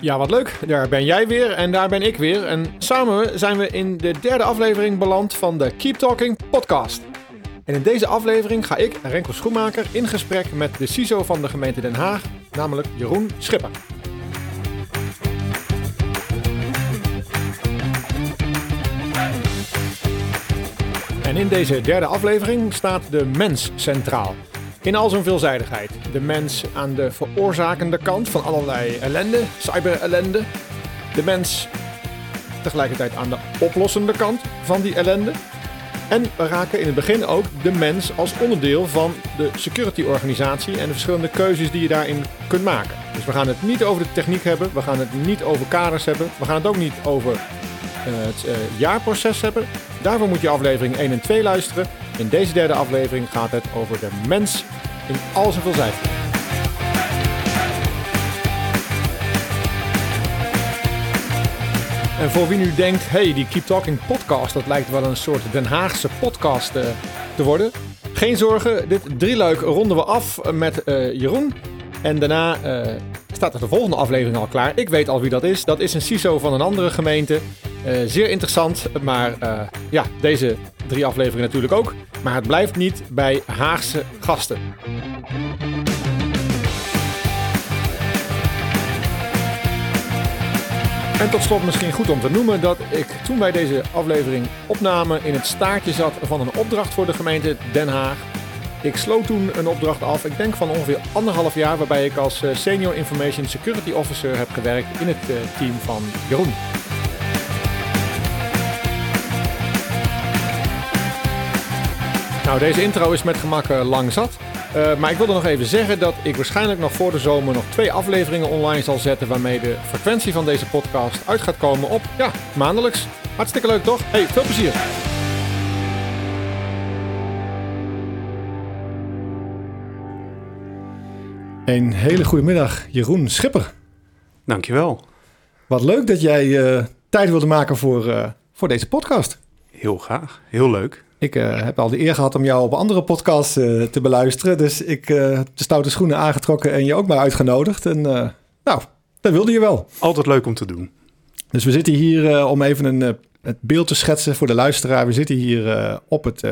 Ja, wat leuk. Daar ben jij weer en daar ben ik weer. En samen zijn we in de derde aflevering beland van de Keep Talking podcast. En in deze aflevering ga ik, Renko Schoenmaker, in gesprek met de CISO van de gemeente Den Haag, namelijk Jeroen Schipper. In deze derde aflevering staat de mens centraal. In al zijn veelzijdigheid. De mens aan de veroorzakende kant van allerlei ellende, cyber-ellende. De mens tegelijkertijd aan de oplossende kant van die ellende. En we raken in het begin ook de mens als onderdeel van de security organisatie en de verschillende keuzes die je daarin kunt maken. Dus we gaan het niet over de techniek hebben, we gaan het niet over kaders hebben, we gaan het ook niet over uh, het uh, jaarproces hebben. Daarvoor moet je aflevering 1 en 2 luisteren. In deze derde aflevering gaat het over de mens in al zijn veelzijdigheid. En voor wie nu denkt, hey, die Keep Talking podcast, dat lijkt wel een soort Den Haagse podcast uh, te worden. Geen zorgen, dit drieluik ronden we af met uh, Jeroen. En daarna uh, staat er de volgende aflevering al klaar. Ik weet al wie dat is. Dat is een CISO van een andere gemeente. Zeer interessant, maar ja, deze drie afleveringen natuurlijk ook. Maar het blijft niet bij Haagse gasten. En tot slot misschien goed om te noemen dat ik toen wij deze aflevering opnamen in het staartje zat van een opdracht voor de gemeente Den Haag. Ik sloot toen een opdracht af, ik denk van ongeveer anderhalf jaar, waarbij ik als Senior Information Security Officer heb gewerkt in het team van Jeroen. Nou, deze intro is met gemak uh, lang zat. Uh, maar ik wilde nog even zeggen dat ik waarschijnlijk nog voor de zomer nog twee afleveringen online zal zetten. Waarmee de frequentie van deze podcast uit gaat komen op, ja, maandelijks. Hartstikke leuk toch? Hey, veel plezier! Een hele goede middag, Jeroen Schipper. Dankjewel. Wat leuk dat jij uh, tijd wilde maken voor, uh, voor deze podcast. Heel graag, heel leuk. Ik uh, heb al de eer gehad om jou op andere podcasts uh, te beluisteren. Dus ik uh, heb de stoute schoenen aangetrokken en je ook maar uitgenodigd. En nou, dat wilde je wel. Altijd leuk om te doen. Dus we zitten hier om even een, het beeld te schetsen voor de luisteraar. We zitten hier op het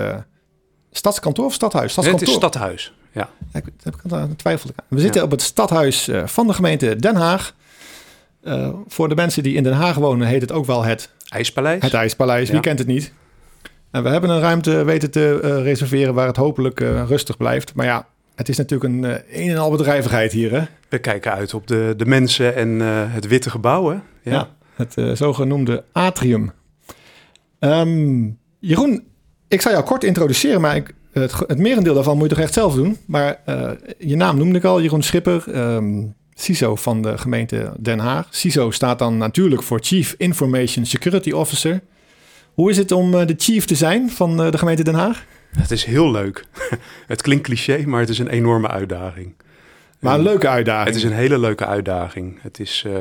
stadskantoor of stadhuis? Stadskantoor. Het is stadhuis, ja. ja ik, heb ik aan twijfel. We zitten op het stadhuis van de gemeente Den Haag. voor de mensen die in Den Haag wonen heet het ook wel het... IJspaleis. Het IJspaleis, ja. wie kent het niet? En we hebben een ruimte weten te uh, reserveren waar het hopelijk uh, rustig blijft. Maar ja, het is natuurlijk een uh, een en al bedrijvigheid hier. Hè? We kijken uit op de, de mensen en het witte gebouw. Hè? Ja. ja het zogenoemde atrium. Um, Jeroen, ik zal jou kort introduceren, maar ik, het, het merendeel daarvan moet je toch echt zelf doen. Maar je naam noemde ik al, Jeroen Schipper. Um, CISO van de gemeente Den Haag. CISO staat dan natuurlijk voor Chief Information Security Officer. Hoe is het om de chief te zijn van de gemeente Den Haag? Het is heel leuk. het klinkt cliché, maar het is een enorme uitdaging. Maar een leuke uitdaging. Het is een hele leuke uitdaging. Het is uh,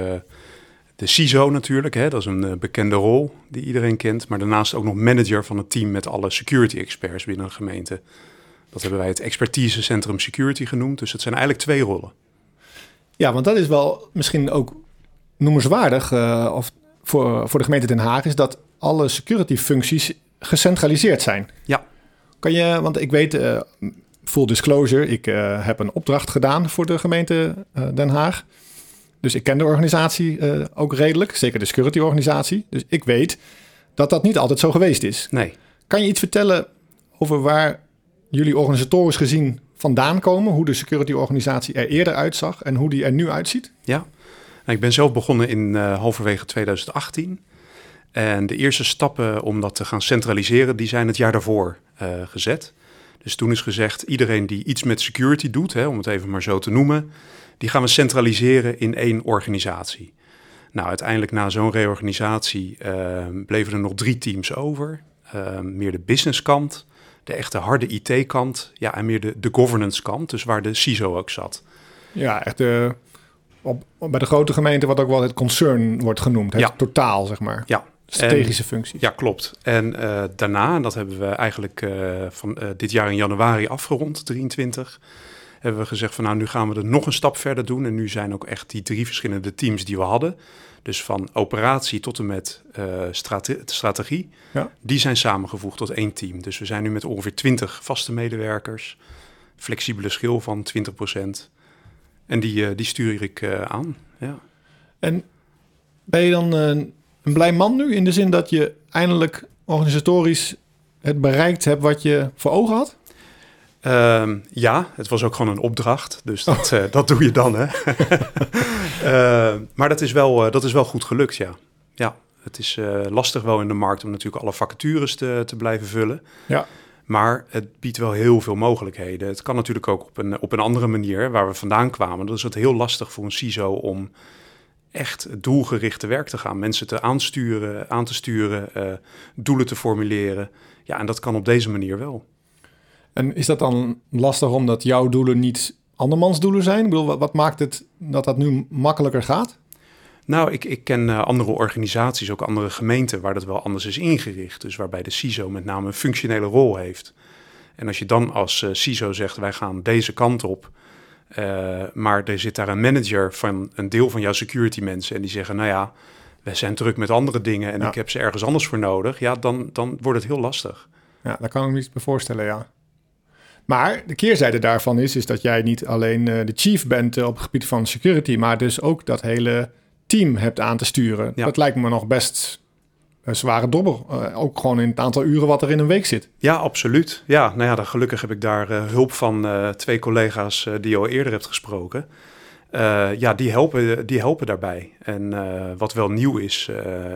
de CISO natuurlijk, hè? dat is een uh, bekende rol die iedereen kent. Maar daarnaast ook nog manager van het team met alle security experts binnen een gemeente. Dat hebben wij het expertisecentrum security genoemd. Dus het zijn eigenlijk twee rollen. Ja, want dat is wel misschien ook noemenswaardig uh, of voor, voor de gemeente Den Haag... is dat alle security functies gecentraliseerd zijn. Ja. Kan je, want ik weet, uh, full disclosure, ik uh, heb een opdracht gedaan voor de gemeente uh, Den Haag. Dus ik ken de organisatie ook redelijk, zeker de security organisatie. Dus ik weet dat dat niet altijd zo geweest is. Nee. Kan je iets vertellen over waar jullie organisatorisch gezien vandaan komen? Hoe de security organisatie er eerder uitzag en hoe die er nu uitziet? Ja, nou, ik ben zelf begonnen in halverwege 2018. En de eerste stappen om dat te gaan centraliseren, die zijn het jaar daarvoor uh, gezet. Dus toen is gezegd, iedereen die iets met security doet, hè, om het even maar zo te noemen, die gaan we centraliseren in één organisatie. Nou, uiteindelijk na zo'n reorganisatie uh, bleven er nog drie teams over. Uh, meer de business kant, de echte harde IT-kant, ja, en meer de, de governance kant, dus waar de CISO ook zat. Ja, echt de, op, bij de grote gemeente wat ook wel het concern wordt genoemd, het ja. totaal, zeg maar. Ja, Strategische functies. Ja, klopt. En uh, daarna, dat hebben we eigenlijk uh, van uh, dit jaar in januari afgerond, 23, hebben we gezegd van nou, nu gaan we er nog een stap verder doen. En nu zijn ook echt die drie verschillende teams die we hadden, dus van operatie tot en met strate strategie, ja. die zijn samengevoegd tot één team. Dus we zijn nu met ongeveer 20 vaste medewerkers, flexibele schil van 20%. En die, die stuur ik aan. Ja. En ben je dan een blij man nu? In de zin dat je eindelijk organisatorisch het bereikt hebt wat je voor ogen had? Uh, ja, het was ook gewoon een opdracht. Dus dat, uh, dat doe je dan. Hè? uh, maar dat is, wel, uh, dat is wel goed gelukt, ja. Ja, het is lastig wel in de markt om natuurlijk alle vacatures te, te blijven vullen. Ja. Maar het biedt wel heel veel mogelijkheden. Het kan natuurlijk ook op een, op een andere manier waar we vandaan kwamen. Dat is het heel lastig voor een CISO om echt doelgerichte werk te gaan. Mensen te aansturen, aan te sturen, uh, doelen te formuleren. Ja, en dat kan op deze manier wel. En is dat dan lastig omdat jouw doelen niet andermans doelen zijn? Ik bedoel, wat, wat maakt het dat dat nu makkelijker gaat? Nou, ik, ik ken uh, andere organisaties, ook andere gemeenten, waar dat wel anders is ingericht. Dus waarbij de CISO met name een functionele rol heeft. En als je dan als uh, CISO zegt, wij gaan deze kant op, uh, maar er zit daar een manager van een deel van jouw security mensen en die zeggen, nou ja, we zijn druk met andere dingen en ik heb ze ergens anders voor nodig. Ja, dan, dan wordt het heel lastig. Ja, daar kan ik me niet voorstellen, ja. Maar de keerzijde daarvan is, is dat jij niet alleen uh, de chief bent uh, op het gebied van security, maar dus ook dat hele team hebt aan te sturen. Ja. Dat lijkt me nog best een zware dobber. Uh, ook gewoon in het aantal uren wat er in een week zit. Ja, absoluut. Ja, nou ja, dan gelukkig heb ik daar uh, hulp van uh, twee collega's die je al eerder hebt gesproken. ja, die helpen, die helpen daarbij. En wat wel nieuw is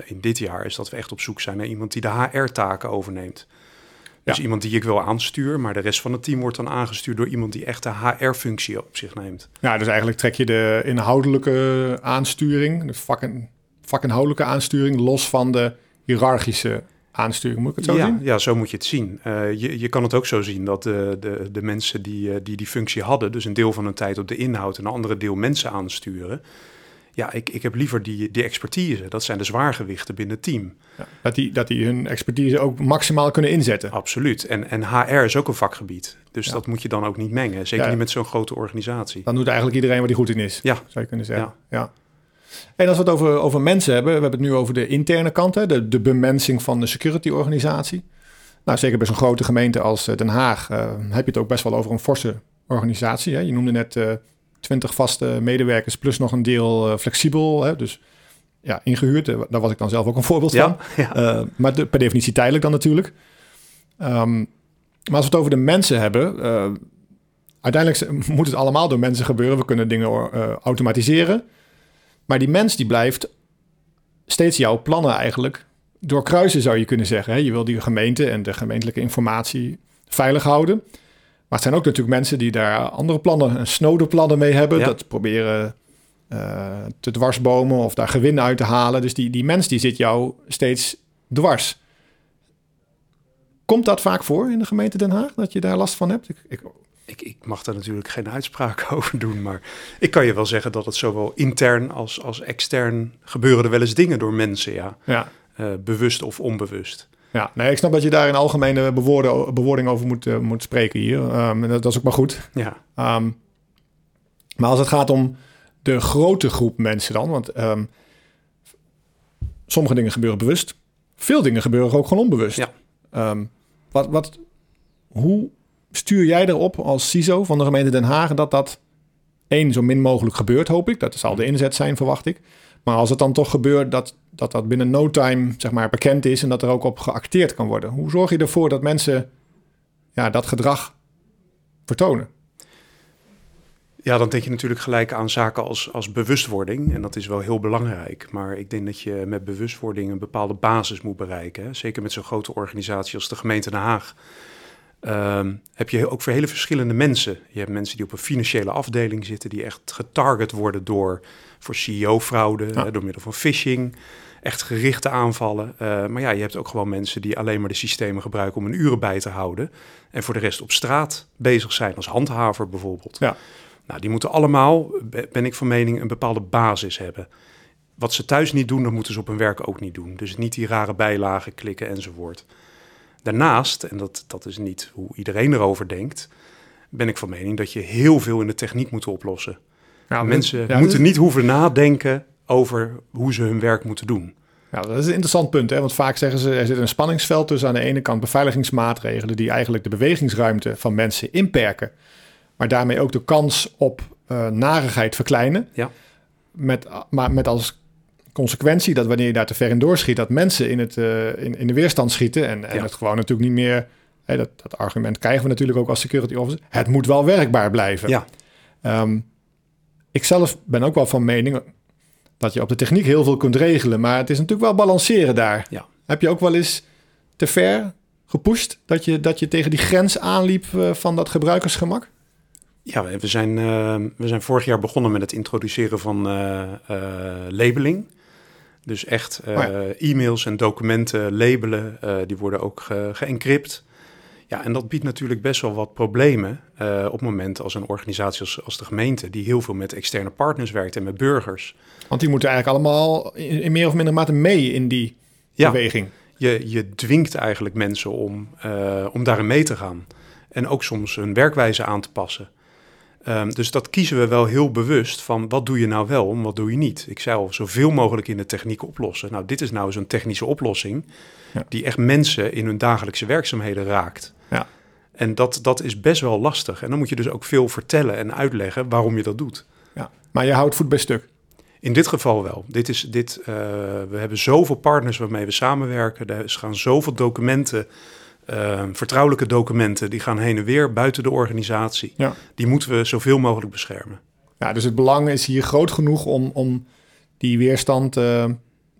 in dit jaar, is dat we echt op zoek zijn naar iemand die de HR-taken overneemt. Dus ja. iemand die ik wel aanstuur, maar de rest van het team wordt dan aangestuurd door iemand die echt de HR-functie op zich neemt. Ja, dus eigenlijk trek je de inhoudelijke aansturing, de vakken, vakinhoudelijke aansturing, los van de hiërarchische aansturing. Moet ik het zo ja, zien? Ja, zo moet je het zien. Uh, je, je kan het ook zo zien dat de, de, de mensen die, uh, die die functie hadden, dus een deel van hun tijd op de inhoud en een andere deel mensen aansturen. Ja, ik, ik heb liever die, die expertise. Dat zijn de zwaargewichten binnen het team. Ja, dat, die, dat die hun expertise ook maximaal kunnen inzetten. Absoluut. En, en HR is ook een vakgebied. Dus ja. dat moet je dan ook niet mengen. Zeker niet met zo'n grote organisatie. Dan doet eigenlijk iedereen waar die goed in is. Ja. Zou je kunnen zeggen. ja. En als we het over, over mensen hebben, we hebben het nu over de interne kant, hè, de, de bemensing van de security-organisatie. Nou, zeker bij zo'n grote gemeente als Den Haag uh, heb je het ook best wel over een forse organisatie. Hè. Je noemde net uh, 20 vaste medewerkers plus nog een deel uh, flexibel. Hè, dus ja, ingehuurd. Daar was ik dan zelf ook een voorbeeld ja, van. Ja. maar de, per definitie tijdelijk dan natuurlijk. Um, maar als we het over de mensen hebben, uiteindelijk moet het allemaal door mensen gebeuren. We kunnen dingen automatiseren. Maar die mens die blijft steeds jouw plannen eigenlijk doorkruisen, zou je kunnen zeggen. Je wil die gemeente en de gemeentelijke informatie veilig houden. Maar het zijn ook natuurlijk mensen die daar andere plannen, snode plannen mee hebben. Dat proberen uh, te dwarsbomen of daar gewin uit te halen. Dus die, die mens die zit jou steeds dwars. Komt dat vaak voor in de gemeente Den Haag, dat je daar last van hebt? Ik, ik ik, ik, mag daar natuurlijk geen uitspraak over doen, maar ik kan je wel zeggen dat het zowel intern als, als extern gebeuren er wel eens dingen door mensen, ja. ja. Uh, bewust of onbewust. Ja, nee, ik snap dat je daar in algemene bewoorden, bewoording over moet, uh, moet spreken hier. Um, dat, dat, is ook maar goed. Ja. Um, maar als het gaat om de grote groep mensen dan, want um, sommige dingen gebeuren bewust, veel dingen gebeuren ook gewoon onbewust. Ja. wat, wat, hoe stuur jij erop als CISO van de gemeente Den Haag dat dat één zo min mogelijk gebeurt, hoop ik. Dat zal de inzet zijn, verwacht ik. Maar als het dan toch gebeurt dat dat, dat binnen no time zeg maar, bekend is en dat er ook op geacteerd kan worden. Hoe zorg je ervoor dat mensen ja, dat gedrag vertonen? Ja, dan denk je natuurlijk gelijk aan zaken als, als bewustwording. En dat is wel heel belangrijk. Maar ik denk dat je met bewustwording een bepaalde basis moet bereiken. Hè? Zeker met zo'n grote organisatie als de gemeente Den Haag. Um, heb je ook voor hele verschillende mensen. Je hebt mensen die op een financiële afdeling zitten, die echt getarget worden door voor CEO-fraude, door middel van phishing, echt gerichte aanvallen. Uh, maar ja, je hebt ook gewoon mensen die alleen maar de systemen gebruiken om een uren bij te houden. En voor de rest op straat bezig zijn, als handhaver bijvoorbeeld. Ja. Nou, die moeten allemaal, ben ik van mening, een bepaalde basis hebben. wat ze thuis niet doen, dat moeten ze op hun werk ook niet doen. Dus niet die rare bijlagen klikken enzovoort. Daarnaast, en dat, dat is niet hoe iedereen erover denkt, ben ik van mening dat je heel veel in de techniek moet oplossen. Ja, Mensen ja, moeten niet hoeven nadenken over hoe ze hun werk moeten doen. Ja, dat is een interessant punt. Hè? Want vaak zeggen ze, er zit een spanningsveld tussen aan de ene kant beveiligingsmaatregelen die eigenlijk de bewegingsruimte van mensen inperken. Maar daarmee ook de kans op eh, narigheid verkleinen. Ja. Met, maar met als consequentie dat wanneer je daar te ver in doorschiet, dat mensen in, het, eh, in, in de weerstand schieten. En, en Ja. het gewoon natuurlijk niet meer. Dat, dat argument krijgen we natuurlijk ook als security officer. Het moet wel werkbaar blijven. Ja, Ehm, ik zelf ben ook wel van mening dat je op de techniek heel veel kunt regelen, maar het is natuurlijk wel balanceren daar. Ja. Heb je ook wel eens te ver gepusht dat je, dat je tegen die grens aanliep eh, van dat gebruikersgemak? ja we, zijn, eh, we zijn vorig jaar begonnen met het introduceren van labeling. Dus echt eh, Oh ja. e-mails en documenten labelen, eh, die worden ook ge- geëncrypt. Ja, en dat biedt natuurlijk best wel wat problemen eh, op het moment als een organisatie als, als de gemeente, die heel veel met externe partners werkt en met burgers. Want die moeten eigenlijk allemaal in, in meer of minder mate mee in die Ja. beweging. Je, je dwingt eigenlijk mensen om, om daarin mee te gaan. En ook soms hun werkwijze aan te passen. Ehm, dus dat kiezen we wel heel bewust van wat doe je nou wel en wat doe je niet. Ik zei al, zoveel mogelijk in de techniek oplossen. Nou, dit is nou zo'n technische oplossing Ja. die echt mensen in hun dagelijkse werkzaamheden raakt. Ja. En dat, dat is best wel lastig. En dan moet je dus ook veel vertellen en uitleggen waarom je dat doet. Ja. Maar je houdt voet bij stuk. In dit geval wel. Dit is, dit, eh, we hebben zoveel partners waarmee we samenwerken. Er gaan zoveel documenten, eh, vertrouwelijke documenten, die gaan heen en weer buiten de organisatie. Ja. Die moeten we zoveel mogelijk beschermen. Ja, dus het belang is hier groot genoeg om, om die weerstand eh,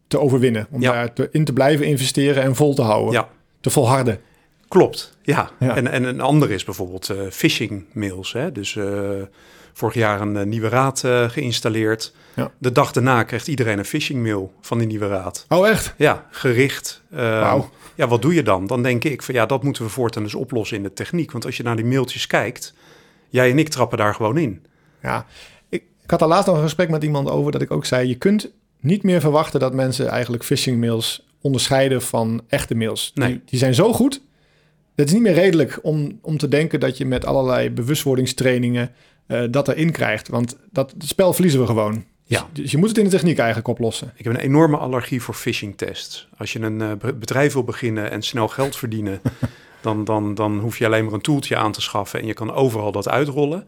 te overwinnen. Om Ja. daar te, in te blijven investeren en vol te houden. Ja, Te volharden. Klopt. Ja. Ja. En, en een ander is bijvoorbeeld eh, phishing mails. Hè? Dus eh, vorig jaar een eh, nieuwe raad geïnstalleerd. Ja. De dag daarna krijgt iedereen een phishing mail van die nieuwe raad. Oh, echt? Ja, gericht. Eh, Wauw. Ja, wat doe je dan? Dan denk ik van ja, dat moeten we voortaan dus oplossen in de techniek. Want als je naar die mailtjes kijkt, jij en ik trappen daar gewoon in. Ja, ik, ik had daar laatst nog een gesprek met iemand over dat ik ook zei: je kunt niet meer verwachten dat mensen eigenlijk phishing mails onderscheiden van echte mails. Nee. Die, die zijn zo goed. Het is niet meer redelijk om, om te denken dat je met allerlei bewustwordingstrainingen eh, dat erin krijgt. Want dat het spel verliezen we gewoon. Ja. Dus je moet het in de techniek eigenlijk oplossen. Ik heb een enorme allergie voor phishing tests. Als je een eh, be- bedrijf wil beginnen en snel geld verdienen, dan, dan, dan hoef je alleen maar een toeltje aan te schaffen en je kan overal dat uitrollen.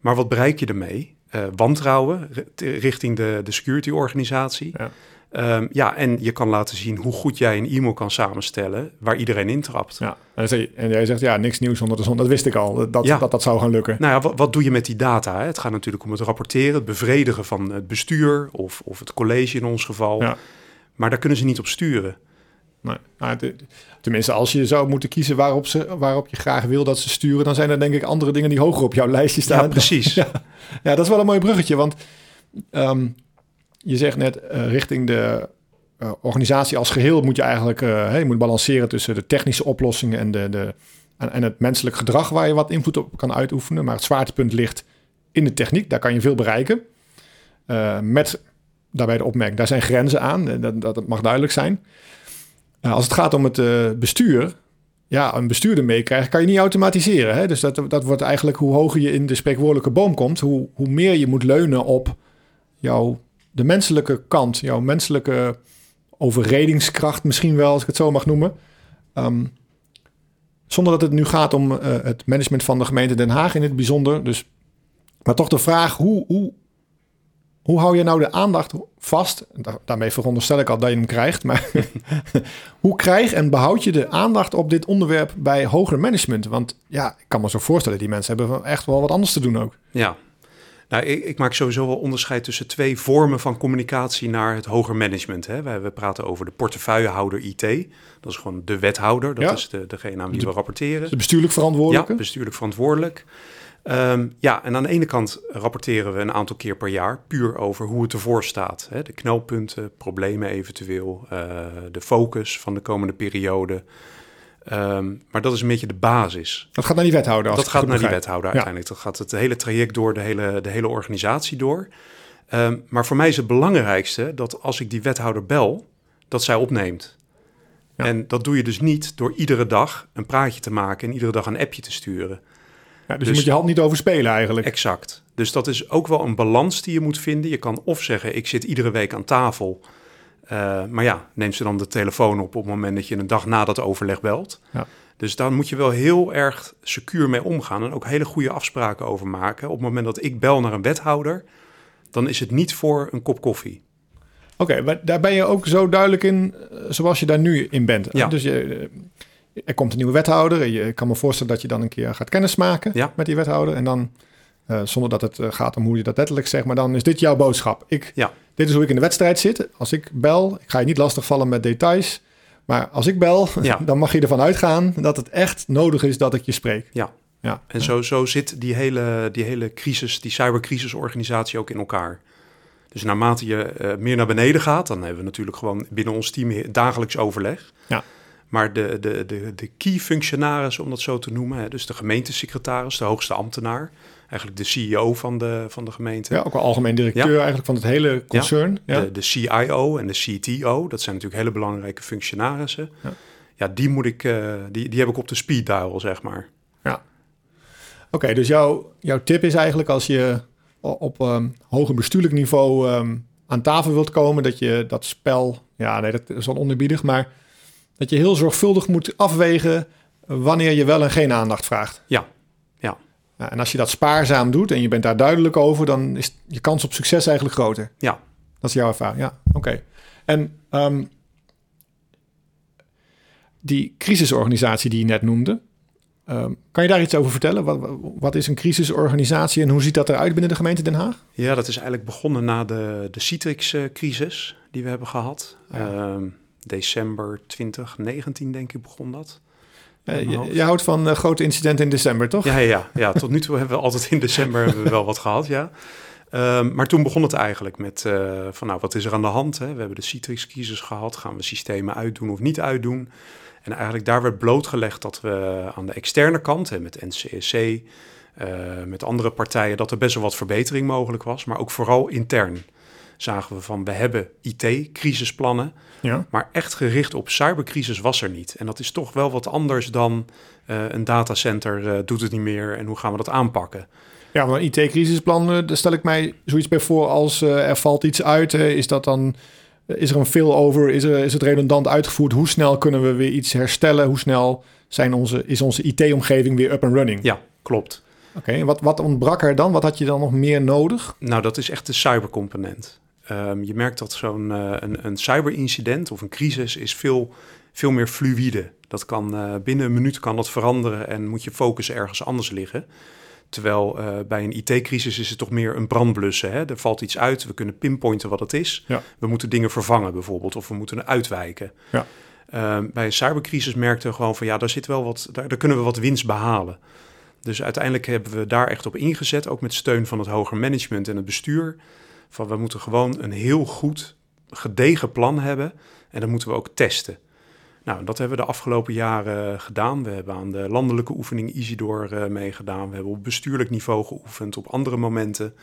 Maar wat bereik je ermee? Eh, wantrouwen richting de, de security organisatie. Ja. Ehm, ja, en je kan laten zien hoe goed jij een e-mail kan samenstellen waar iedereen intrapt. Ja. En, jij zegt: ja, niks nieuws onder de zon. Dat wist ik al. Dat dat, Ja. dat, dat zou gaan lukken. Nou ja, wat, wat doe je met die data? Hè? Het gaat natuurlijk om het rapporteren, het bevredigen van het bestuur of, of het college in ons geval. Ja. Maar daar kunnen ze niet op sturen. Nee, de- tenminste, als je zou moeten kiezen waarop, ze, waarop je graag wil dat ze sturen, dan zijn er denk ik andere dingen die hoger op jouw lijstje staan. Ja, precies. Ja, ja, dat is wel een mooi bruggetje, want ehm, je zegt net eh, richting de eh, organisatie als geheel moet je eigenlijk je moet balanceren tussen de technische oplossingen en, de, de, en, het menselijk gedrag waar je wat invloed op kan uitoefenen. Maar het zwaartepunt ligt in de techniek, daar kan je veel bereiken. Met daarbij de opmerking, daar zijn grenzen aan, dat, dat, mag duidelijk zijn. Als het gaat om het bestuur, ja, een bestuurder meekrijgen kan je niet automatiseren. Hè? Dus dat, dat wordt eigenlijk hoe hoger je in de spreekwoordelijke boom komt, hoe, hoe meer je moet leunen op jouw, de menselijke kant, jouw menselijke overredingskracht misschien wel, als ik het zo mag noemen. Ehm, zonder dat het nu gaat om eh, het management van de gemeente Den Haag in het bijzonder. Dus, maar toch de vraag, hoe, hoe, hoe hou je nou de aandacht vast? Da- daarmee veronderstel ik al dat je hem krijgt. Maar hoe krijg en behoud je de aandacht op dit onderwerp bij hoger management? Want ja, ik kan me zo voorstellen, die mensen hebben echt wel wat anders te doen ook. Ja. Nou, ik, ik maak sowieso wel onderscheid tussen twee vormen van communicatie naar het hoger management. Hè. We, we praten over de portefeuillehouder IT. Dat is gewoon de wethouder. Dat Ja. is de, degene aan wie De- we rapporteren. De bestuurlijk verantwoordelijke. Ja, bestuurlijk verantwoordelijk. Ehm, ja, en aan de ene kant rapporteren we een aantal keer per jaar puur over hoe het ervoor staat. Hè? De knelpunten, problemen eventueel, eh, de focus van de komende periode. Ehm, maar dat is een beetje de basis. Dat gaat naar die wethouder. Dat gaat naar die wethouder Ja. uiteindelijk. Dat gaat het hele traject door, de hele, de hele organisatie door. Ehm, maar voor mij is het belangrijkste dat als ik die wethouder bel, dat zij opneemt. Ja. En dat doe je dus niet door iedere dag een praatje te maken en iedere dag een appje te sturen. Ja, dus, je Dus- moet je hand niet overspelen eigenlijk. Exact. Dus dat is ook wel een balans die je moet vinden. Je kan of zeggen, ik zit iedere week aan tafel. Eh, maar ja, neem ze dan de telefoon op op het moment dat je een dag na dat overleg belt. Ja. Dus daar moet je wel heel erg secuur mee omgaan en ook hele goede afspraken over maken. Op het moment dat ik bel naar een wethouder, dan is het niet voor een kop koffie. Oké, maar daar ben je ook zo duidelijk in eh, zoals je daar nu in bent. Ja. Dus je, eh, er komt een nieuwe wethouder. en Je kan me voorstellen dat je dan een keer gaat kennismaken Ja. met die wethouder. En dan, zonder dat het gaat om hoe je dat letterlijk zegt, maar dan is dit jouw boodschap. Ik, Ja. Dit is hoe ik in de wedstrijd zit. Als ik bel, ik ga je niet lastigvallen met details. Maar als ik bel, Ja. dan mag je ervan uitgaan dat het echt nodig is dat ik je spreek. Ja. Ja. En zo, zo zit die hele, die hele crisis, die cybercrisisorganisatie ook in elkaar. Dus naarmate je eh, meer naar beneden gaat, dan hebben we natuurlijk gewoon binnen ons team dagelijks overleg. Ja. Maar de, de, de, de key functionaris, om dat zo te noemen, hè, dus de gemeentesecretaris, de hoogste ambtenaar, eigenlijk de CEO van de, van de gemeente, Ja, ook wel algemeen directeur eigenlijk van het hele concern. Ja. de, de CIO en de CTO, dat zijn natuurlijk hele belangrijke functionarissen. Ja. Ja, die, moet ik, eh, die, die heb ik op de speed dial, zeg maar. Oké, dus jouw, jouw tip is eigenlijk als je op um, hoger bestuurlijk niveau ehm, aan tafel wilt komen, dat je dat spel, ja, nee, dat is wel onerbiedig, maar dat je heel zorgvuldig moet afwegen wanneer je wel en geen aandacht vraagt. Ja, Ja, en als je dat spaarzaam doet en je bent daar duidelijk over, dan is je kans op succes eigenlijk groter. Ja. Dat is jouw ervaring, ja. Oké. En ehm, die crisisorganisatie die je net noemde, ehm, kan je daar iets over vertellen? Wat, wat is een crisisorganisatie en hoe ziet dat eruit binnen de gemeente Den Haag? Ja, dat is eigenlijk begonnen na de, de Citrix-crisis die we hebben gehad. Ja. Ehm, december 2019, denk ik, begon dat. Eh, je, houdt van eh, grote incidenten in december, toch? Ja, ja, ja, ja, tot nu toe hebben we altijd in december hebben we wel wat gehad, ja. Ehm, maar toen begon het eigenlijk met eh, van nou, wat is er aan de hand? Hè? We hebben de Citrix-crisis gehad. Gaan we systemen uitdoen of niet uitdoen? En eigenlijk daar werd blootgelegd dat we aan de externe kant, hè, met NCSC, met andere partijen, dat er best wel wat verbetering mogelijk was. Maar ook vooral intern zagen we van, we hebben IT-crisisplannen, Ja. maar echt gericht op cybercrisis was er niet. En dat is toch wel wat anders dan eh, een datacenter eh, doet het niet meer en hoe gaan we dat aanpakken? Ja, maar een IT-crisisplan, eh, daar stel ik mij zoiets bij voor als er valt iets uit. is dat dan, is er een failover? Is, er, is het redundant uitgevoerd? Hoe snel kunnen we weer iets herstellen? Hoe snel zijn onze, is onze IT-omgeving weer up and running? Ja, klopt. Oké, wat, wat ontbrak er dan? Wat had je dan nog meer nodig? Nou, dat is echt de cybercomponent. Ehm, je merkt dat zo'n eh, een, een cyberincident of een crisis is veel, veel meer fluïde. Dat kan eh, binnen een minuut kan dat veranderen en moet je focus ergens anders liggen. Terwijl eh, bij een IT-crisis is het toch meer een brandblussen. Hè? Er valt iets uit, we kunnen pinpointen wat het is. Ja. We moeten dingen vervangen bijvoorbeeld, of we moeten uitwijken. Ja. Ehm, bij een cybercrisis merkten we gewoon van ja, daar zit wel wat, daar, daar kunnen we wat winst behalen. Dus uiteindelijk hebben we daar echt op ingezet, ook met steun van het hoger management en het bestuur. Van we moeten gewoon een heel goed, gedegen plan hebben en dat moeten we ook testen. Nou, dat hebben we de afgelopen jaren gedaan. We hebben aan de landelijke oefening Isidor eh, meegedaan. We hebben op bestuurlijk niveau geoefend op andere momenten.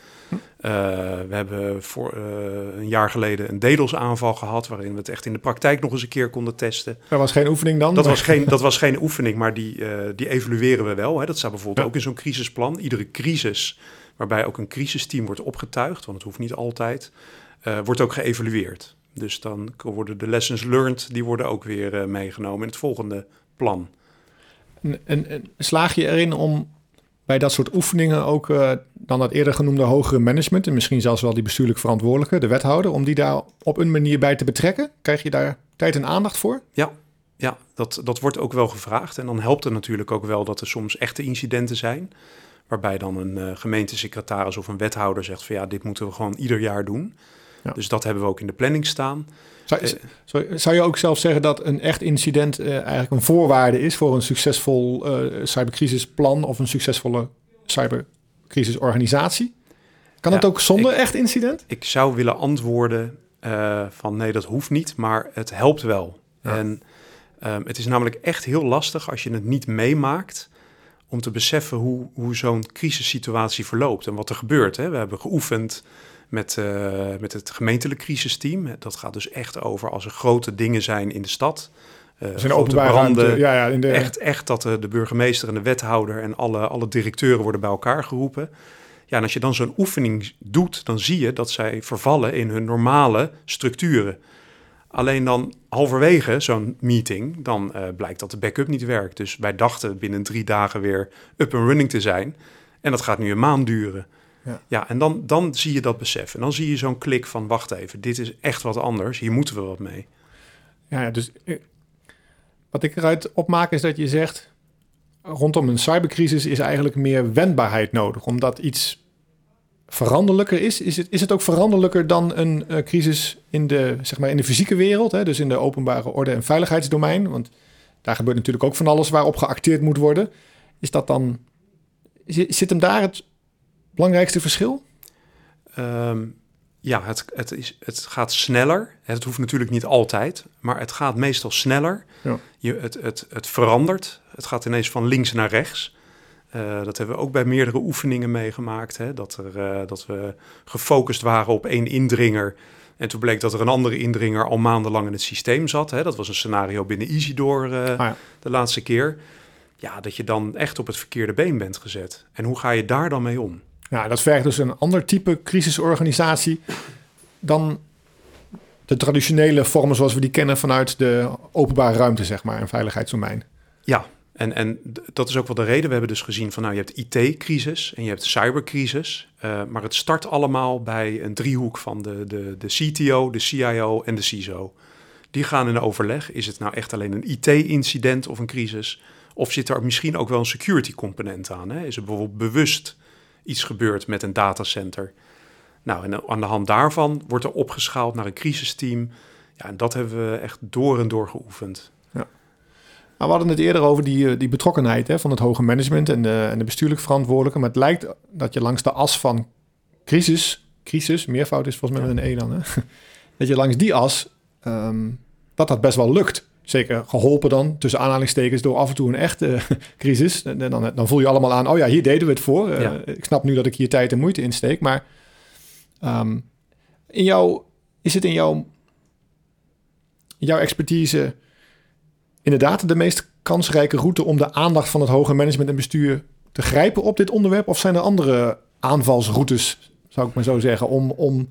Eh, we hebben voor eh, een jaar geleden een DDoS-aanval gehad... waarin we het echt in de praktijk nog eens een keer konden testen. Er was geen oefening dan? Dat was geen, dat was geen oefening, maar die, eh, die evalueren we wel. Hè. Dat staat bijvoorbeeld Ja. ook in zo'n crisisplan. Iedere crisis, waarbij ook een crisisteam wordt opgetuigd... want het hoeft niet altijd, eh, wordt ook geëvalueerd. Dus dan worden de lessons learned... die worden ook weer eh, meegenomen in het volgende plan. En, en, en slaag je erin om bij dat soort oefeningen ook eh, dan dat eerder genoemde hogere management... en misschien zelfs wel die bestuurlijk verantwoordelijke, de wethouder... om die daar op een manier bij te betrekken? Krijg je daar tijd en aandacht voor? Ja, ja dat, dat wordt ook wel gevraagd. En dan helpt het natuurlijk ook wel dat er soms echte incidenten zijn. Waarbij dan een eh, gemeentesecretaris of een wethouder zegt van ja, dit moeten we gewoon ieder jaar doen. Ja. Dus dat hebben we ook in de planning staan. Zou, Eh, zou, zou je ook zelf zeggen dat een echt incident eh, eigenlijk een voorwaarde is... voor een succesvol cybercrisisplan of een succesvolle cybercrisisorganisatie? Kan Ja, het ook zonder ik- echt incident? Ik zou willen antwoorden van nee, dat hoeft niet, maar het helpt wel. Ja. En ehm, het is namelijk echt heel lastig als je het niet meemaakt om te beseffen hoe, hoe zo'n crisissituatie verloopt en wat er gebeurt. Hè. We hebben geoefend, met, uh, met het gemeentelijk crisisteam. Dat gaat dus echt over als er grote dingen zijn in de stad. Uh, zijn openbare branden. Ja, ja, in de... echt, echt dat de, de burgemeester en de wethouder en alle, alle directeuren worden bij elkaar geroepen. Ja, en als je dan zo'n oefening doet, dan zie je dat zij vervallen in hun normale structuren. Alleen dan halverwege zo'n meeting, dan uh, blijkt dat de backup niet werkt. Dus wij dachten binnen drie dagen weer up and running te zijn. En dat gaat nu een maand duren. Ja, ja en dan, dan zie je dat besef. En dan zie je zo'n klik van, wacht even, dit is echt wat anders. Hier moeten we wat mee. Ja, dus eh, wat ik eruit opmaak is dat je zegt... rondom een cybercrisis is eigenlijk meer wendbaarheid nodig. Omdat iets veranderlijker is. Is het, is het ook veranderlijker dan een uh, crisis in de, zeg maar in de fysieke wereld? Hè? Dus in de openbare orde- en veiligheidsdomein? Want daar gebeurt natuurlijk ook van alles waarop geacteerd moet worden. Is dat dan... Zit hem daar het belangrijkste verschil? Um, ja, het, het, is, het gaat sneller. Het hoeft natuurlijk niet altijd, maar het gaat meestal sneller. Ja. Je, het, het, het verandert. Het gaat ineens van links naar rechts. Uh, dat hebben we ook bij meerdere oefeningen meegemaakt. Hè? Dat, er, uh, dat we gefocust waren op één indringer. En toen bleek dat er een andere indringer al maandenlang in het systeem zat. Hè? Dat was een scenario binnen Isidor uh, ah, ja. de laatste keer. Ja, dat je dan echt op het verkeerde been bent gezet. En hoe ga je daar dan mee om? Ja, dat vergt dus een ander type crisisorganisatie dan de traditionele vormen zoals we die kennen vanuit de openbare ruimte, zeg maar, en veiligheidsdomein. Ja, en, en dat is ook wel de reden. We hebben dus gezien van, nou, je hebt IT-crisis en je hebt cybercrisis. Uh, maar het start allemaal bij een driehoek van de, de, de CTO, de CIO en de CISO. Die gaan in overleg. Is het nou echt alleen een IT-incident of een crisis? Of zit er misschien ook wel een security component aan? Hè? Is er bijvoorbeeld bewust iets gebeurd met een datacenter? Nou, en aan de hand daarvan wordt er opgeschaald naar een crisisteam. Ja, en dat hebben we echt door en door geoefend. Ja. Nou, we hadden het eerder over die, eh, die betrokkenheid hè, van het hoge management en de, en de bestuurlijk verantwoordelijke. Maar het lijkt dat je langs de as van crisis, crisis, meervoud is volgens mij met een E dan, hè? dat je langs die as, um, dat dat best wel lukt. Zeker geholpen dan, tussen aanhalingstekens, door af en toe een echte crisis. En dan, dan voel je allemaal aan, oh ja, hier deden we het voor. Uh, ik snap nu dat ik hier tijd en moeite insteek, maar Um, in jouw, is het in jouw, jouw expertise inderdaad de meest kansrijke route om de aandacht van het hoger management en bestuur te grijpen op dit onderwerp? Of zijn er andere aanvalsroutes, zou ik maar zo zeggen, om, om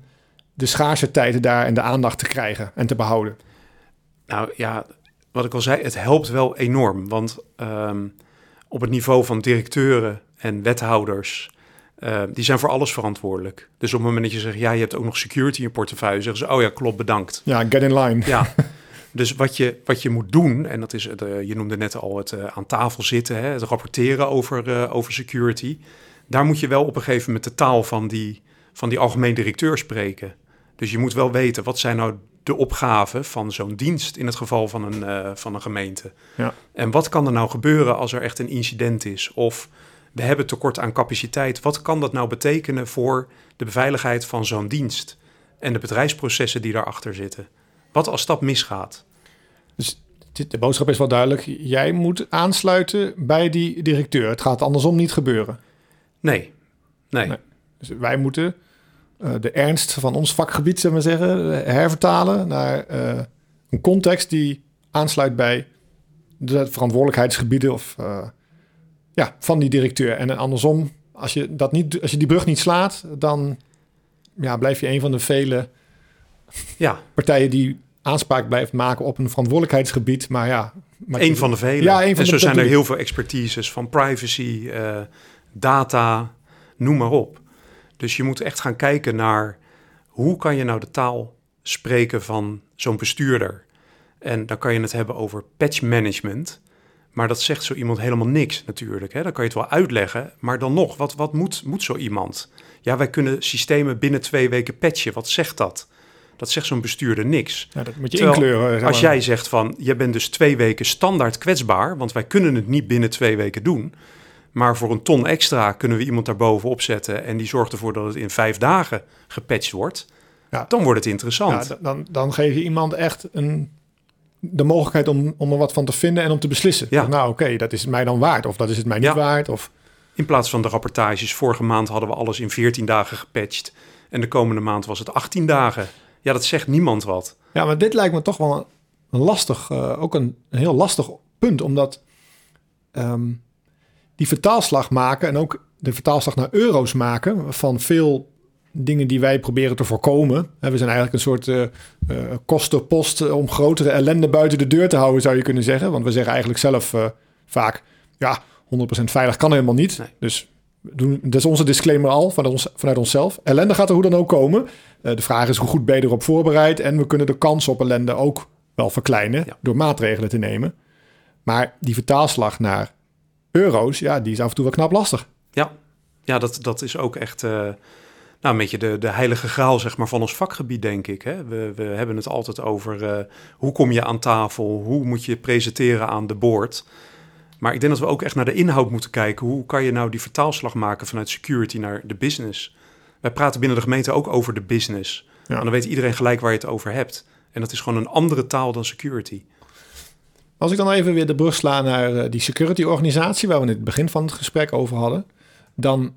de schaarse tijden daar en de aandacht te krijgen en te behouden? Nou ja, wat ik al zei, het helpt wel enorm. Want um, op het niveau van directeuren en wethouders uh, die zijn voor alles verantwoordelijk. Dus op het moment dat je zegt, ja, je hebt ook nog security in je portefeuille, zeggen ze, oh ja, klopt, bedankt. Ja, get in line. Ja. Dus wat je, wat je moet doen, en dat is, het, uh, je noemde net al het uh, aan tafel zitten, hè, het rapporteren over, over security. Daar moet je wel op een gegeven moment de taal van die, van die algemeen directeur spreken. Dus je moet wel weten, wat zijn nou de opgaven van zo'n dienst in het geval van een, van een gemeente? Ja. En wat kan er nou gebeuren als er echt een incident is? Of we hebben tekort aan capaciteit. Wat kan dat nou betekenen voor de beveiligheid van zo'n dienst en de bedrijfsprocessen die daarachter zitten? Wat als dat misgaat? Dus de boodschap is wel duidelijk. Jij moet aansluiten bij die directeur. Het gaat andersom niet gebeuren. Nee, nee. Dus wij moeten uh, de ernst van ons vakgebied, zeg maar zeggen, hervertalen naar uh, een context die aansluit bij de verantwoordelijkheidsgebieden of uh, ja, van die directeur. En andersom, als je, dat niet, als je die brug niet slaat, dan ja, blijf je een van de vele ja. partijen die aanspraak blijft maken op een verantwoordelijkheidsgebied. Maar ja, maar een van de vele. Ja, een van en zo zijn er heel veel expertises van privacy, uh, data, noem maar op. Dus je moet echt gaan kijken naar hoe kan je nou de taal spreken van zo'n bestuurder. En dan kan je het hebben over patch management. Maar dat zegt zo iemand helemaal niks natuurlijk. Hè? Dan kan je het wel uitleggen. Maar dan nog, wat, wat moet, moet zo iemand? Ja, wij kunnen systemen binnen twee weken patchen. Wat zegt dat? Dat zegt zo'n bestuurder niks. Ja, dat moet je inkleuren. Als jij zegt van, je bent dus twee weken standaard kwetsbaar... want wij kunnen het niet binnen twee weken doen... maar voor een ton extra kunnen we iemand daarboven opzetten... en die zorgt ervoor dat het in vijf dagen gepatcht wordt... Ja. dan wordt het interessant. Ja, dan, dan geef je iemand echt een de mogelijkheid om, om er wat van te vinden en om te beslissen. Ja. Nou, oké, dat is het mij dan waard. Of dat is het mij niet waard. Of... In plaats van de rapportages, vorige maand hadden we alles in 14 dagen gepatcht. En de komende maand was het 18 dagen. Ja, dat zegt niemand wat. Ja, maar dit lijkt me toch wel een lastig, uh, ook een, een, heel lastig punt, omdat um, die vertaalslag maken en ook de vertaalslag naar euro's maken van veel dingen die wij proberen te voorkomen. We zijn eigenlijk een soort uh, uh, kostenpost om grotere ellende buiten de deur te houden, zou je kunnen zeggen. Want we zeggen eigenlijk zelf uh, vaak, ja, 100% veilig kan helemaal niet. Nee. Dus doen, dat is onze disclaimer al vanuit, ons, vanuit onszelf. Ellende gaat er hoe dan ook komen. De vraag is hoe goed ben je erop voorbereid. En we kunnen de kans op ellende ook wel verkleinen ja. door maatregelen te nemen. Maar die vertaalslag naar euro's, ja, die is af en toe wel knap lastig. Ja, ja dat, dat is ook echt uh, nou, een beetje de, de heilige graal zeg maar, van ons vakgebied, denk ik. Hè? We, we hebben het altijd over uh, hoe kom je aan tafel, hoe moet je presenteren aan de board. Maar ik denk dat we ook echt naar de inhoud moeten kijken. Hoe kan je nou die vertaalslag maken vanuit security naar de business? Wij praten binnen de gemeente ook over de business. Ja. En dan weet iedereen gelijk waar je het over hebt. En dat is gewoon een andere taal dan security. Als ik dan even weer de brug sla naar uh, die security organisatie, waar we in het begin van het gesprek over hadden, dan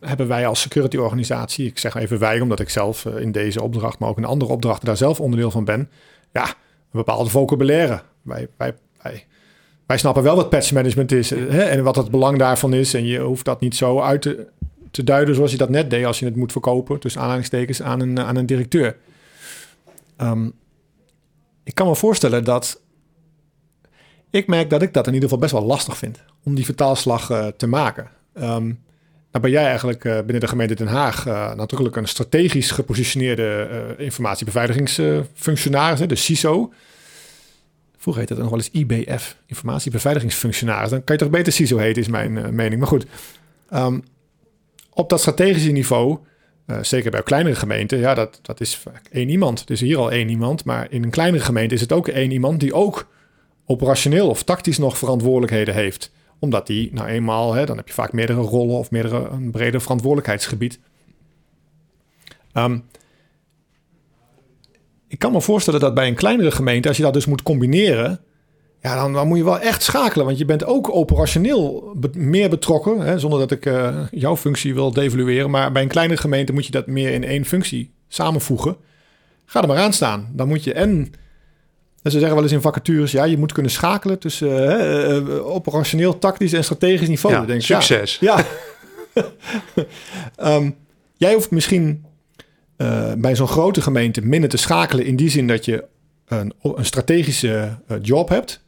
hebben wij als security organisatie, ik zeg even wij, omdat ik zelf uh, in deze opdracht, maar ook in andere opdrachten daar zelf onderdeel van ben, ja, een bepaalde vocabulaire. Wij, wij, wij, wij snappen wel wat patch management is hè, en wat het belang daarvan is. En je hoeft dat niet zo uit te, te duiden zoals je dat net deed als je het moet verkopen, tussen aanhalingstekens, aan een, aan een directeur. Um, ik kan me voorstellen dat ik merk dat ik dat in ieder geval best wel lastig vind om die vertaalslag uh, te maken. Um, ben jij eigenlijk uh, binnen de gemeente Den Haag natuurlijk een strategisch gepositioneerde informatiebeveiligingsfunctionaris, de CISO. Vroeger heette het nog wel eens IBF, informatiebeveiligingsfunctionaris. Dan kan je toch beter CISO heten, is mijn mening. Maar goed, um, op dat strategische niveau uh, zeker bij kleinere gemeenten, ja, dat, dat is één iemand. Is hier al één iemand, maar in een kleinere gemeente is het ook één iemand die ook operationeel of tactisch nog verantwoordelijkheden heeft. Omdat die nou eenmaal, hè, dan heb je vaak meerdere rollen of meerdere, een breder verantwoordelijkheidsgebied. Um, ik kan me voorstellen dat bij een kleinere gemeente, als je dat dus moet combineren, ja, dan, dan, moet je wel echt schakelen. Want je bent ook operationeel meer betrokken. Hè, zonder dat ik uh, jouw functie wil devalueren. Maar bij een kleinere gemeente moet je dat meer in één functie samenvoegen. Ga er maar aan staan. Dan moet je en... ze zeggen wel eens in vacatures, ja, je moet kunnen schakelen tussen uh, uh, operationeel, tactisch en strategisch niveau. Ja, denk, succes. Ja. ja. um, jij hoeft misschien bij zo'n grote gemeente minder te schakelen in die zin dat je een, een strategische job hebt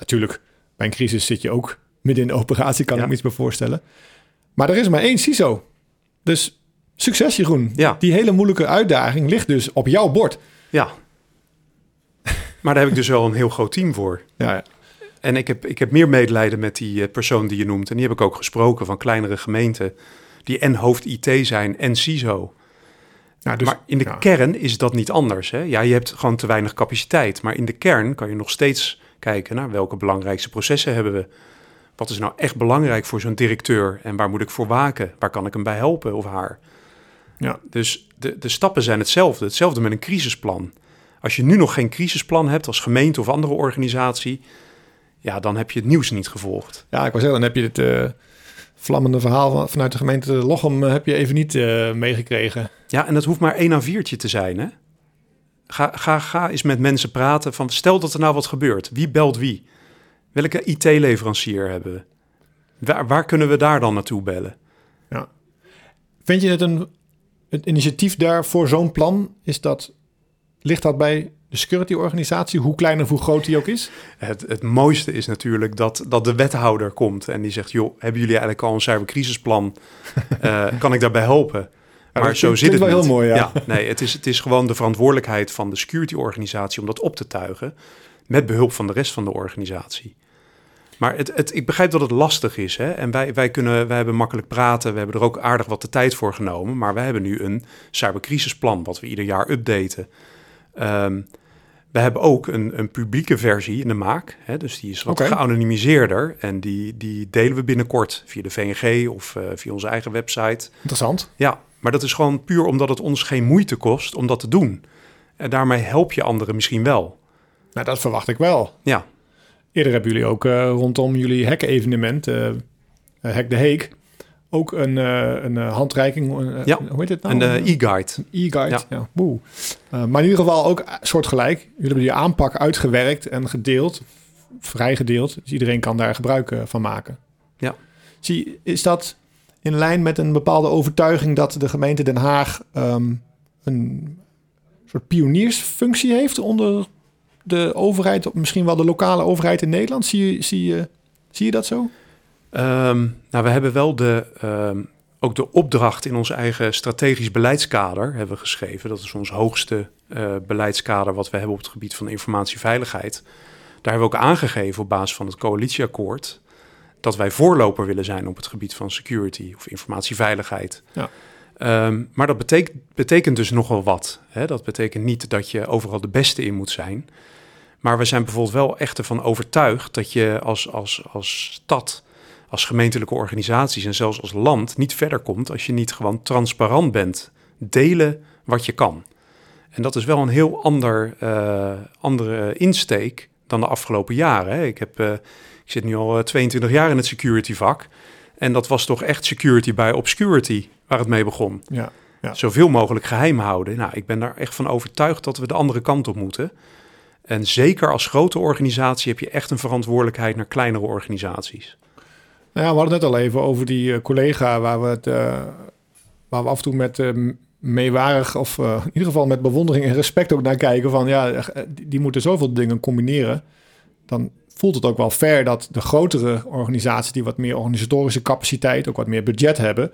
Natuurlijk, bij een crisis zit je ook midden in de operatie, kan ik me iets bij voorstellen. Maar er is maar één CISO. Dus succes Jeroen. Ja. Die hele moeilijke uitdaging ligt dus op jouw bord. Ja. Maar daar heb ik dus wel een heel groot team voor. Ja, ja. En ik heb, ik heb meer medelijden met die eh, persoon die je noemt. En die heb ik ook gesproken van kleinere gemeenten... die en hoofd IT zijn en CISO. Ja, dus, maar in de kern is dat niet anders. Hè? Ja, je hebt gewoon te weinig capaciteit. Maar in de kern kan je nog steeds kijken naar welke belangrijkste processen hebben we. Wat is nou echt belangrijk voor zo'n directeur en waar moet ik voor waken? Waar kan ik hem bij helpen of haar? Ja. Dus de, de stappen zijn hetzelfde. Hetzelfde met een crisisplan. Als je nu nog geen crisisplan hebt als gemeente of andere organisatie, ja, dan heb je het nieuws niet gevolgd. Ja, ik was zeggen, dan heb je het uh, vlammende verhaal vanuit de gemeente Lochem uh, heb je even niet uh, meegekregen. Ja, en dat hoeft maar één aan viertje te zijn, hè? Ga, ga, ga eens met mensen praten van stel dat er nou wat gebeurt. Wie belt wie? Welke IT-leverancier hebben we? Waar, waar, kunnen we daar dan naartoe bellen? Ja. Vind je het een het initiatief daar voor zo'n plan? Is dat, ligt dat bij de security-organisatie, hoe klein of hoe groot die ook is? Het, het mooiste is natuurlijk dat, dat de wethouder komt en die zegt: Joh, hebben jullie eigenlijk al een cybercrisisplan? uh, kan ik daarbij helpen? Maar zo zit het wel heel mooi, ja. nee, het is, het is gewoon de verantwoordelijkheid van de security-organisatie om dat op te tuigen. Met behulp van de rest van de organisatie. Maar het, het, ik begrijp dat het lastig is. Hè? En wij, wij, kunnen, wij hebben makkelijk praten. We hebben er ook aardig wat de tijd voor genomen. Maar wij hebben nu een cybercrisisplan, wat we ieder jaar updaten. Um, we hebben ook een, een publieke versie in de maak. Hè? Dus die is wat okay. geanonimiseerder. En die, die delen we binnenkort via de VNG of uh, via onze eigen website. Interessant. Ja, maar dat is gewoon puur omdat het ons geen moeite kost om dat te doen. En daarmee help je anderen misschien wel. Nou, dat verwacht ik wel. Ja. Eerder hebben jullie ook uh, rondom jullie hack-evenement, uh, Hack de Heek, ook een, uh, een handreiking. Een, ja, hoe heet het nou? Een e-guide. e-guide, ja. ja. Boe. maar in ieder geval ook soortgelijk. Jullie hebben die aanpak uitgewerkt en gedeeld. Vrijgedeeld. Dus iedereen kan daar gebruik van maken. Ja. Zie, is dat in lijn met een bepaalde overtuiging dat de gemeente Den Haag um, een soort pioniersfunctie heeft onder de overheid, misschien wel de lokale overheid in Nederland? Zie je, zie je, zie je dat zo? Um, nou, we hebben wel de, um, ook de opdracht in ons eigen strategisch beleidskader hebben we geschreven. Dat is ons hoogste uh, beleidskader wat we hebben op het gebied van informatieveiligheid. Daar hebben we ook aangegeven op basis van het coalitieakkoord dat wij voorloper willen zijn op het gebied van security of informatieveiligheid. Ja. Um, maar dat betekent, betekent dus nogal wat. Hè? Dat betekent niet dat je overal de beste in moet zijn. Maar we zijn bijvoorbeeld wel echt ervan overtuigd dat je als, als, als stad, als gemeentelijke organisaties en zelfs als land niet verder komt als je niet gewoon transparant bent. Delen wat je kan. En dat is wel een heel ander, uh, andere insteek dan de afgelopen jaren. Hè? Ik, heb, uh, ik zit nu al 22 jaar in het security vak. En dat was toch echt security by obscurity waar het mee begon. Ja, ja. Zoveel mogelijk geheim houden. Nou, ik ben daar echt van overtuigd dat we de andere kant op moeten. En zeker als grote organisatie heb je echt een verantwoordelijkheid naar kleinere organisaties. Nou ja, we hadden het net al even over die uh, collega waar we, het, uh, waar we af en toe met uh, meewarig of in ieder geval met bewondering en respect ook naar kijken van ja, die, die moeten zoveel dingen combineren. Dan voelt het ook wel fair dat de grotere organisaties die wat meer organisatorische capaciteit, ook wat meer budget hebben,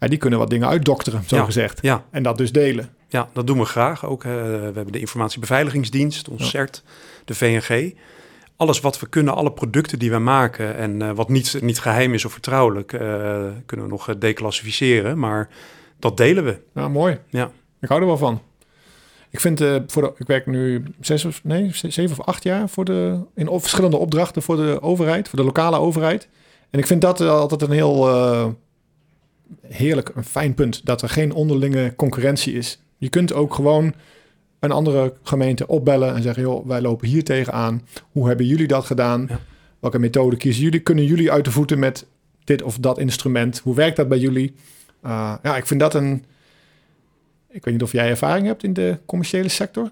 ja, die kunnen wat dingen uitdokteren, zo ja, gezegd. Ja. En dat dus delen. Ja, dat doen we graag. Ook, uh, we hebben de informatiebeveiligingsdienst, ons. CERT, de VNG. Alles wat we kunnen, alle producten die we maken en uh, wat niet, niet geheim is of vertrouwelijk, uh, kunnen we nog declassificeren. Maar dat delen we. Nou, mooi. Ja. Ik hou er wel van. Ik vind, uh, voor de, ik werk nu zes of, nee, zeven of acht jaar voor de, in op, verschillende opdrachten voor de overheid, voor de lokale overheid. En ik vind dat altijd een heel uh, heerlijk, een fijn punt, dat er geen onderlinge concurrentie is. Je kunt ook gewoon een andere gemeente opbellen en zeggen, joh, wij lopen hier tegenaan. Hoe hebben jullie dat gedaan? Ja. Welke methode kiezen jullie? Kunnen jullie uit de voeten met dit of dat instrument? Hoe werkt dat bij jullie? Uh, ja, ik vind dat een ik weet niet of jij ervaring hebt in de commerciële sector.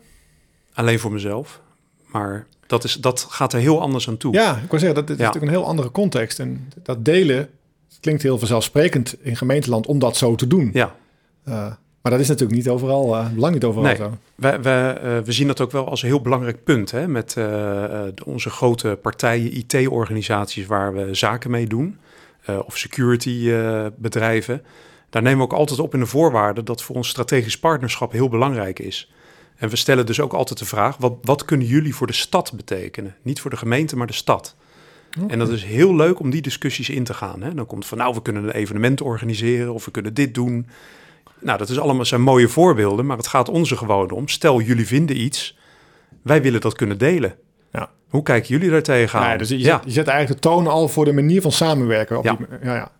Alleen voor mezelf. Maar dat, is, dat gaat er heel anders aan toe. Ja, ik wil zeggen, dat ja. natuurlijk een heel andere context. En dat delen klinkt heel vanzelfsprekend in gemeenteland om dat zo te doen. Ja. Uh, maar dat is natuurlijk niet overal, uh, lang niet overal nee, zo. We, we, uh, we zien dat ook wel als een heel belangrijk punt. Hè, met onze grote partijen, IT-organisaties waar we zaken mee doen. of security bedrijven daar nemen we ook altijd op in de voorwaarden dat voor ons strategisch partnerschap heel belangrijk is. En we stellen dus ook altijd de vraag: wat, wat kunnen jullie voor de stad betekenen? Niet voor de gemeente, maar de stad. Okay. En dat is heel leuk om die discussies in te gaan. Hè? Dan komt van, nou, we kunnen een evenement organiseren of we kunnen dit doen. Nou, dat is allemaal zijn mooie voorbeelden, maar het gaat ons er gewoon om. Stel, jullie vinden iets, wij willen dat kunnen delen. Ja. Hoe kijken jullie daar tegenaan? Ja, dus je, ja. Zet, je zet eigenlijk de toon al voor de manier van samenwerken. Op ja. Die, ja, ja.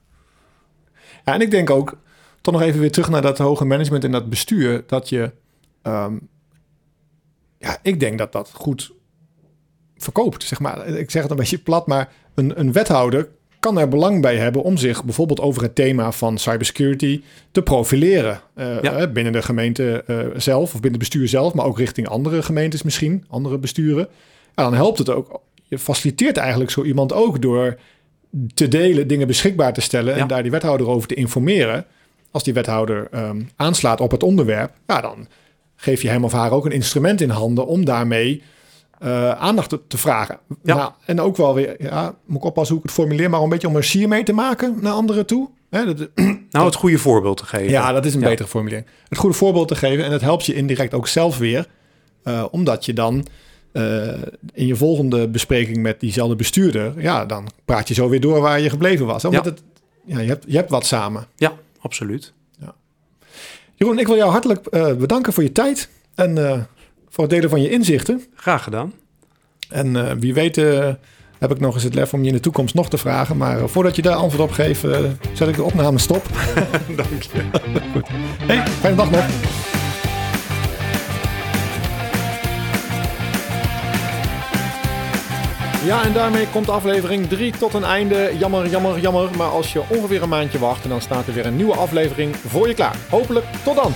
Ja, en ik denk ook, toch nog even weer terug naar dat hoge management en dat bestuur, dat je, um, ja, ik denk dat dat goed verkoopt, zeg maar. Ik zeg het een beetje plat, maar een, een wethouder kan er belang bij hebben om zich bijvoorbeeld over het thema van cybersecurity te profileren. Uh, ja. Binnen de gemeente uh, zelf of binnen het bestuur zelf, maar ook richting andere gemeentes misschien, andere besturen. En dan helpt het ook. Je faciliteert eigenlijk zo iemand ook door te delen, dingen beschikbaar te stellen ja. en daar die wethouder over te informeren. Als die wethouder um, aanslaat op het onderwerp, ja, dan geef je hem of haar ook een instrument in handen om daarmee uh, aandacht te, te vragen. Ja. Nou, en ook wel weer, ja, moet ik oppassen hoe ik het formuleer, maar een beetje om een sier mee te maken naar anderen toe. Hè, dat, nou, het goede voorbeeld te geven. Ja, dat is een ja. betere formulering. Het goede voorbeeld te geven en dat helpt je indirect ook zelf weer, uh, omdat je dan uh, in je volgende bespreking met diezelfde bestuurder, ja, dan praat je zo weer door waar je gebleven was. Omdat ja. het, ja, je, hebt, je hebt wat samen. Ja, absoluut. Ja. Jeroen, ik wil jou hartelijk uh, bedanken voor je tijd en uh, voor het delen van je inzichten. Graag gedaan. En wie weet heb ik nog eens het lef om je in de toekomst nog te vragen. Maar voordat je daar antwoord op geeft, zet ik de opname stop. Dank je. Goed. Hey, fijne dag nog. Ja, en daarmee komt aflevering 3 tot een einde. Jammer, jammer, jammer. Maar als je ongeveer een maandje wacht, dan staat er weer een nieuwe aflevering voor je klaar. Hopelijk tot dan.